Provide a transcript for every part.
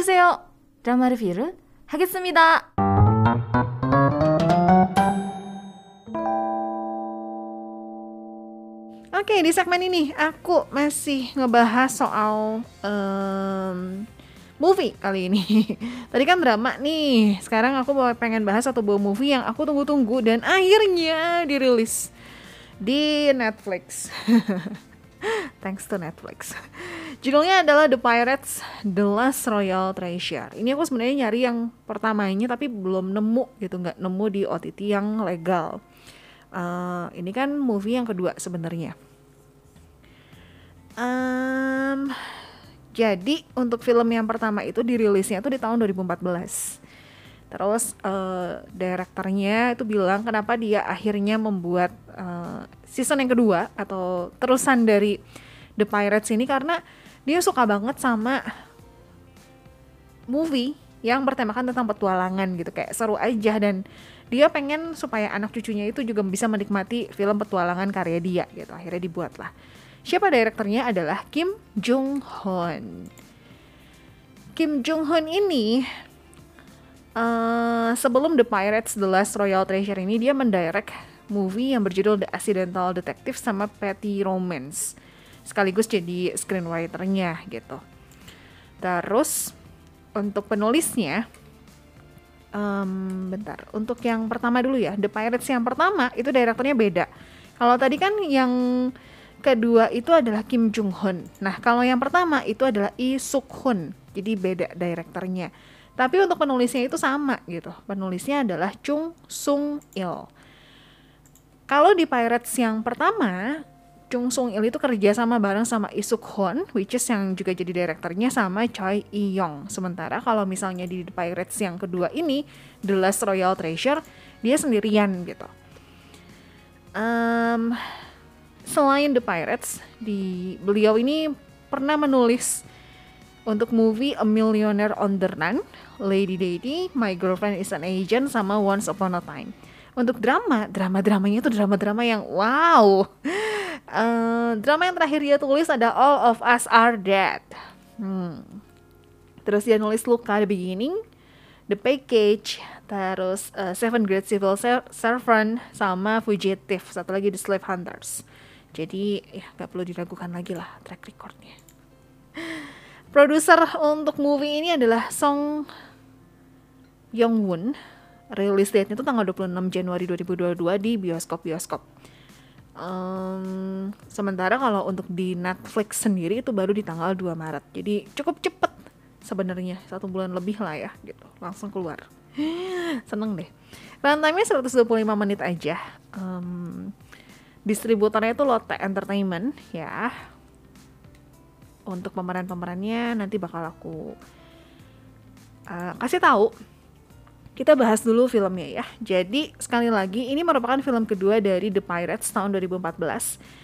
오세요. 드라마 리뷰를 하겠습니다. Oke, di segmen ini aku masih ngebahas soal um, movie kali ini. Tadi kan drama nih, sekarang aku mau pengen bahas satu buah movie yang aku tunggu-tunggu dan akhirnya dirilis di Netflix. Thanks to Netflix. Judulnya adalah The Pirates The Last Royal Treasure. Ini aku sebenarnya nyari yang pertamanya tapi belum nemu gitu, nggak nemu di OTT yang legal. Uh, ini kan movie yang kedua sebenarnya. Um, jadi untuk film yang pertama itu dirilisnya itu di tahun 2014. Terus uh, direkturnya itu bilang kenapa dia akhirnya membuat uh, season yang kedua atau terusan dari The Pirates ini karena dia suka banget sama movie yang bertemakan tentang petualangan gitu. Kayak seru aja dan dia pengen supaya anak cucunya itu juga bisa menikmati film petualangan karya dia gitu. Akhirnya dibuat lah siapa direkturnya adalah Kim Jung Hoon Kim Jung Hoon ini uh, sebelum The Pirates The Last Royal Treasure ini dia mendirect movie yang berjudul The Accidental Detective sama Petty Romance sekaligus jadi screenwriternya gitu. Terus untuk penulisnya, um, bentar, untuk yang pertama dulu ya, The Pirates yang pertama itu direkturnya beda. Kalau tadi kan yang kedua itu adalah Kim Jung Hoon. Nah kalau yang pertama itu adalah Lee Suk Hoon, jadi beda direkturnya. Tapi untuk penulisnya itu sama gitu. Penulisnya adalah Chung Sung Il. Kalau di Pirates yang pertama Chung Sung Il itu kerja sama bareng sama Isuk Hon, which is yang juga jadi direkturnya sama Choi Yi Yong. Sementara kalau misalnya di The Pirates yang kedua ini, The Last Royal Treasure, dia sendirian gitu. Um, selain The Pirates, di beliau ini pernah menulis untuk movie A Millionaire on the Run, Lady Daddy, My Girlfriend is an Agent, sama Once Upon a Time. Untuk drama, drama-dramanya itu drama-drama yang wow Uh, drama yang terakhir dia tulis ada All of Us Are Dead. Hmm. Terus dia nulis Luka The Beginning, The Package, terus uh, Seven Great Civil Servant, sama Fugitive, satu lagi The Slave Hunters. Jadi ya gak perlu diragukan lagi lah track recordnya. Produser untuk movie ini adalah Song Yong Woon. Release date-nya itu tanggal 26 Januari 2022 di bioskop-bioskop. Um, sementara kalau untuk di Netflix sendiri itu baru di tanggal 2 Maret. Jadi cukup cepet sebenarnya satu bulan lebih lah ya gitu langsung keluar. Seneng deh. Runtime-nya 125 menit aja. Um, distributornya itu Lotte Entertainment ya. Untuk pemeran-pemerannya nanti bakal aku uh, kasih tahu kita bahas dulu filmnya ya. Jadi sekali lagi ini merupakan film kedua dari The Pirates tahun 2014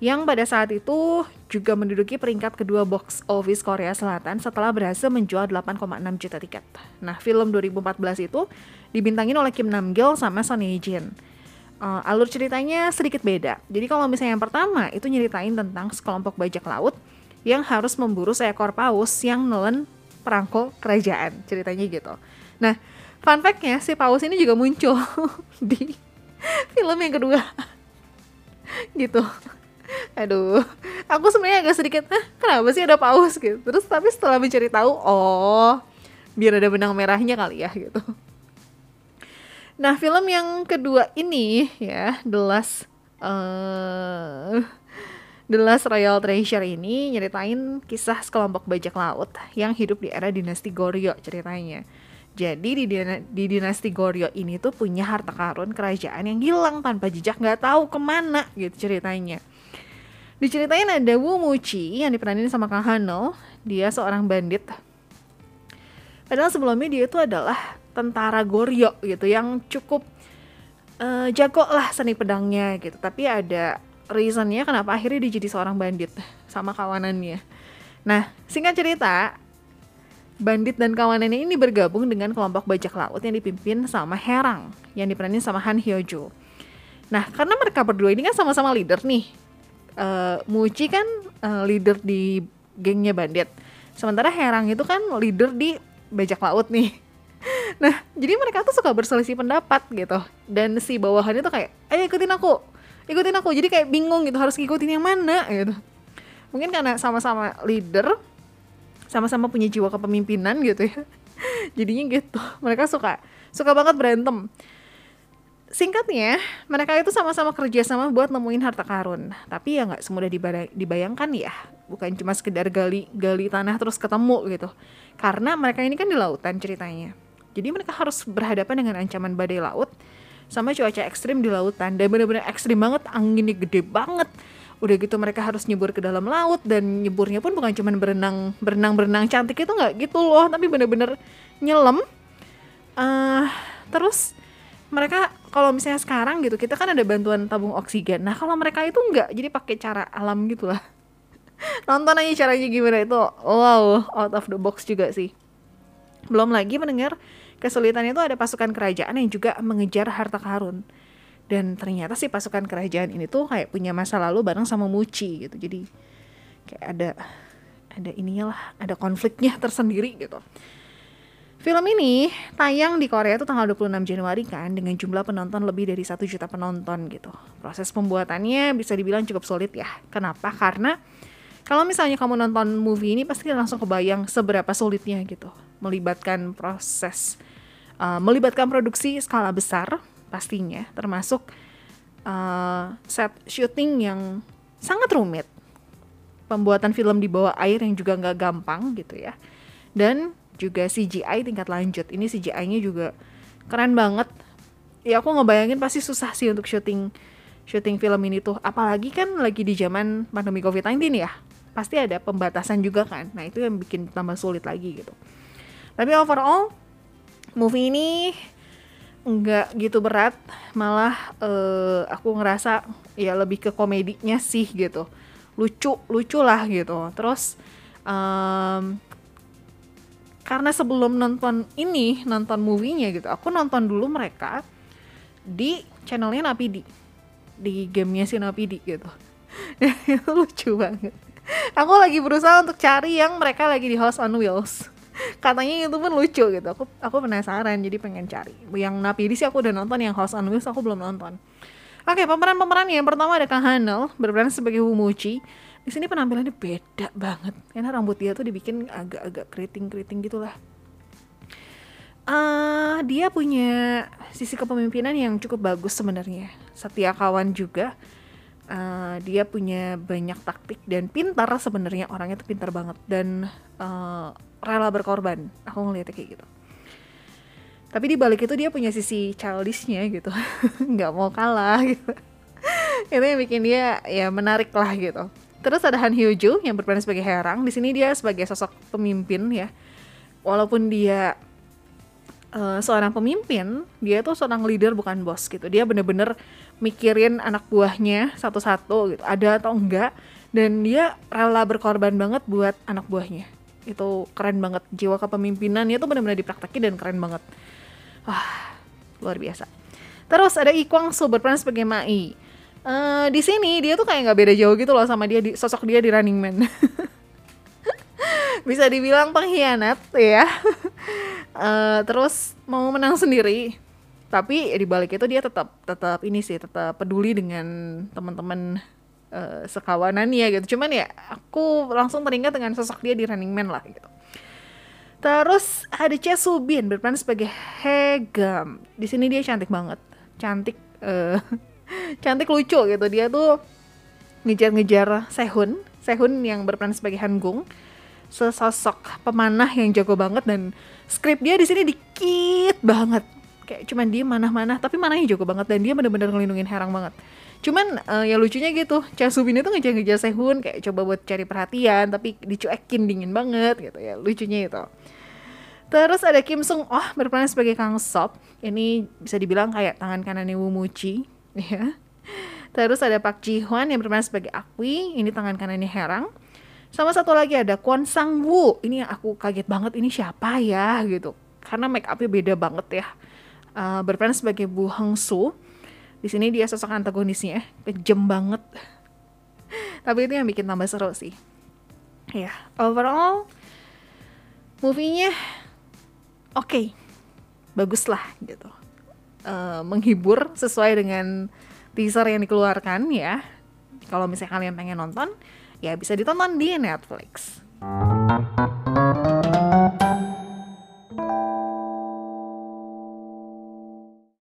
yang pada saat itu juga menduduki peringkat kedua box office Korea Selatan setelah berhasil menjual 8,6 juta tiket. Nah, film 2014 itu dibintangin oleh Kim Nam Gil sama Son Ye Jin. Uh, alur ceritanya sedikit beda. Jadi kalau misalnya yang pertama itu nyeritain tentang sekelompok bajak laut yang harus memburu seekor paus yang nelen perangko kerajaan, ceritanya gitu. Nah, fun fact-nya si paus ini juga muncul di film yang kedua. Gitu. Aduh aku sebenarnya agak sedikit ah kenapa sih ada paus? Gitu. Terus tapi setelah mencari tahu oh biar ada benang merahnya kali ya gitu. Nah film yang kedua ini ya The Last uh, The Last Royal Treasure ini nyeritain kisah sekelompok bajak laut yang hidup di era dinasti Goryeo ceritanya jadi di, di dinasti Goryeo ini tuh punya harta karun kerajaan yang hilang tanpa jejak nggak tahu ke mana gitu ceritanya. Diceritain ada Wu Muchi yang diperanin sama Kang Hano. Dia seorang bandit. Padahal sebelumnya dia itu adalah tentara Goryeo gitu yang cukup uh, jago lah seni pedangnya gitu. Tapi ada reasonnya kenapa akhirnya dia jadi seorang bandit sama kawanannya. Nah, singkat cerita, Bandit dan kawanannya ini bergabung dengan kelompok bajak laut yang dipimpin sama Herang yang diperanin sama Han Hyojo. Nah, karena mereka berdua ini kan sama-sama leader nih. Uh, Muji kan uh, leader di gengnya bandit. Sementara Herang itu kan leader di bajak laut nih. Nah, jadi mereka tuh suka berselisih pendapat gitu. Dan si bawahan itu kayak, ayo ikutin aku, ikutin aku. Jadi kayak bingung gitu, harus ngikutin yang mana gitu. Mungkin karena sama-sama leader, sama-sama punya jiwa kepemimpinan gitu ya. Jadinya gitu, mereka suka suka banget berantem. Singkatnya, mereka itu sama-sama kerjasama buat nemuin harta karun. Tapi ya nggak semudah dibayangkan ya. Bukan cuma sekedar gali gali tanah terus ketemu gitu. Karena mereka ini kan di lautan ceritanya jadi mereka harus berhadapan dengan ancaman badai laut sama cuaca ekstrim di lautan dan benar-benar ekstrim banget, anginnya gede banget. Udah gitu mereka harus nyebur ke dalam laut dan nyeburnya pun bukan cuma berenang berenang berenang cantik itu nggak gitu loh, tapi bener-bener nyelam. Uh, terus mereka kalau misalnya sekarang gitu kita kan ada bantuan tabung oksigen. Nah kalau mereka itu nggak, jadi pakai cara alam gitu lah. Nonton aja caranya gimana itu, wow out of the box juga sih. Belum lagi mendengar kesulitan itu ada pasukan kerajaan yang juga mengejar harta karun. Dan ternyata sih pasukan kerajaan ini tuh kayak punya masa lalu bareng sama Muci gitu. Jadi kayak ada ada ininya lah, ada konfliknya tersendiri gitu. Film ini tayang di Korea itu tanggal 26 Januari kan dengan jumlah penonton lebih dari satu juta penonton gitu. Proses pembuatannya bisa dibilang cukup sulit ya. Kenapa? Karena kalau misalnya kamu nonton movie ini pasti langsung kebayang seberapa sulitnya gitu melibatkan proses uh, melibatkan produksi skala besar pastinya termasuk uh, set syuting yang sangat rumit. Pembuatan film di bawah air yang juga nggak gampang gitu ya. Dan juga CGI tingkat lanjut. Ini CGI-nya juga keren banget. Ya aku ngebayangin pasti susah sih untuk syuting syuting film ini tuh. Apalagi kan lagi di zaman pandemi COVID-19 ya. Pasti ada pembatasan juga kan. Nah itu yang bikin tambah sulit lagi gitu. Tapi overall movie ini nggak gitu berat malah uh, aku ngerasa ya lebih ke komedinya sih gitu. Lucu lucu lah gitu. Terus um, karena sebelum nonton ini nonton movie-nya gitu aku nonton dulu mereka di channelnya Napidi di gamenya si Napidi gitu. Itu lucu banget. Aku lagi berusaha untuk cari yang mereka lagi di House on Wheels katanya itu pun lucu gitu. Aku aku penasaran jadi pengen cari. Yang Napidi sih aku udah nonton yang House on Wheels aku belum nonton. Oke pemeran-pemeran yang pertama ada Kang Hanel berperan sebagai Humuchi di sini penampilannya beda banget. Karena rambut dia tuh dibikin agak-agak keriting-keriting gitulah. Uh, dia punya sisi kepemimpinan yang cukup bagus sebenarnya. Setia kawan juga. Uh, dia punya banyak taktik dan pintar sebenarnya. Orangnya tuh pintar banget. Dan uh, rela berkorban. Aku ngeliatnya kayak gitu. Tapi di balik itu dia punya sisi childishnya gitu. Nggak mau kalah gitu. Itu yang bikin dia ya menarik lah gitu. Terus ada Han Hyo Joo yang berperan sebagai Herang. Di sini dia sebagai sosok pemimpin ya. Walaupun dia uh, seorang pemimpin dia tuh seorang leader bukan bos gitu. Dia bener-bener mikirin anak buahnya satu-satu gitu. Ada atau enggak. Dan dia rela berkorban banget buat anak buahnya itu keren banget. Jiwa kepemimpinannya tuh benar-benar dipraktekin dan keren banget. Wah luar biasa. Terus ada Ikwang Su berperan sebagai Mai uh, di sini dia tuh kayak nggak beda jauh gitu loh sama dia di, sosok dia di Running Man. Bisa dibilang pengkhianat ya. Uh, terus mau menang sendiri tapi di balik itu dia tetap tetap ini sih tetap peduli dengan teman-teman uh, sekawanannya gitu. Cuman ya aku langsung teringat dengan sosok dia di Running Man lah gitu. Terus ada Che Subin berperan sebagai Hegam. Di sini dia cantik banget. Cantik uh, cantik lucu gitu. Dia tuh ngejar-ngejar Sehun. Sehun yang berperan sebagai Hangung sesosok pemanah yang jago banget dan skrip dia di sini dikit banget. Kayak cuman dia manah-manah tapi manahnya jago banget dan dia bener-bener ngelindungin Herang banget cuman uh, ya lucunya gitu Cha Subin itu ngejar-ngejar Sehun kayak coba buat cari perhatian tapi dicuekin dingin banget gitu ya lucunya itu. Terus ada Kim Sung Oh berperan sebagai Kang Sop. Ini bisa dibilang kayak tangan kanannya Wumuchi ya. Terus ada Pak Ji Hwan yang berperan sebagai Akwi ini tangan kanannya Herang. Sama satu lagi ada Kwon Sang Woo. Ini yang aku kaget banget ini siapa ya gitu. Karena make upnya beda banget ya. Uh, berperan sebagai Bu Heng Soo di sini dia sosok antagonisnya. Kejam banget. Tapi itu yang bikin tambah seru sih. Ya yeah, overall movie-nya oke. Okay, bagus lah gitu. Uh, menghibur sesuai dengan teaser yang dikeluarkan ya. Kalau misalnya kalian pengen nonton ya bisa ditonton di Netflix.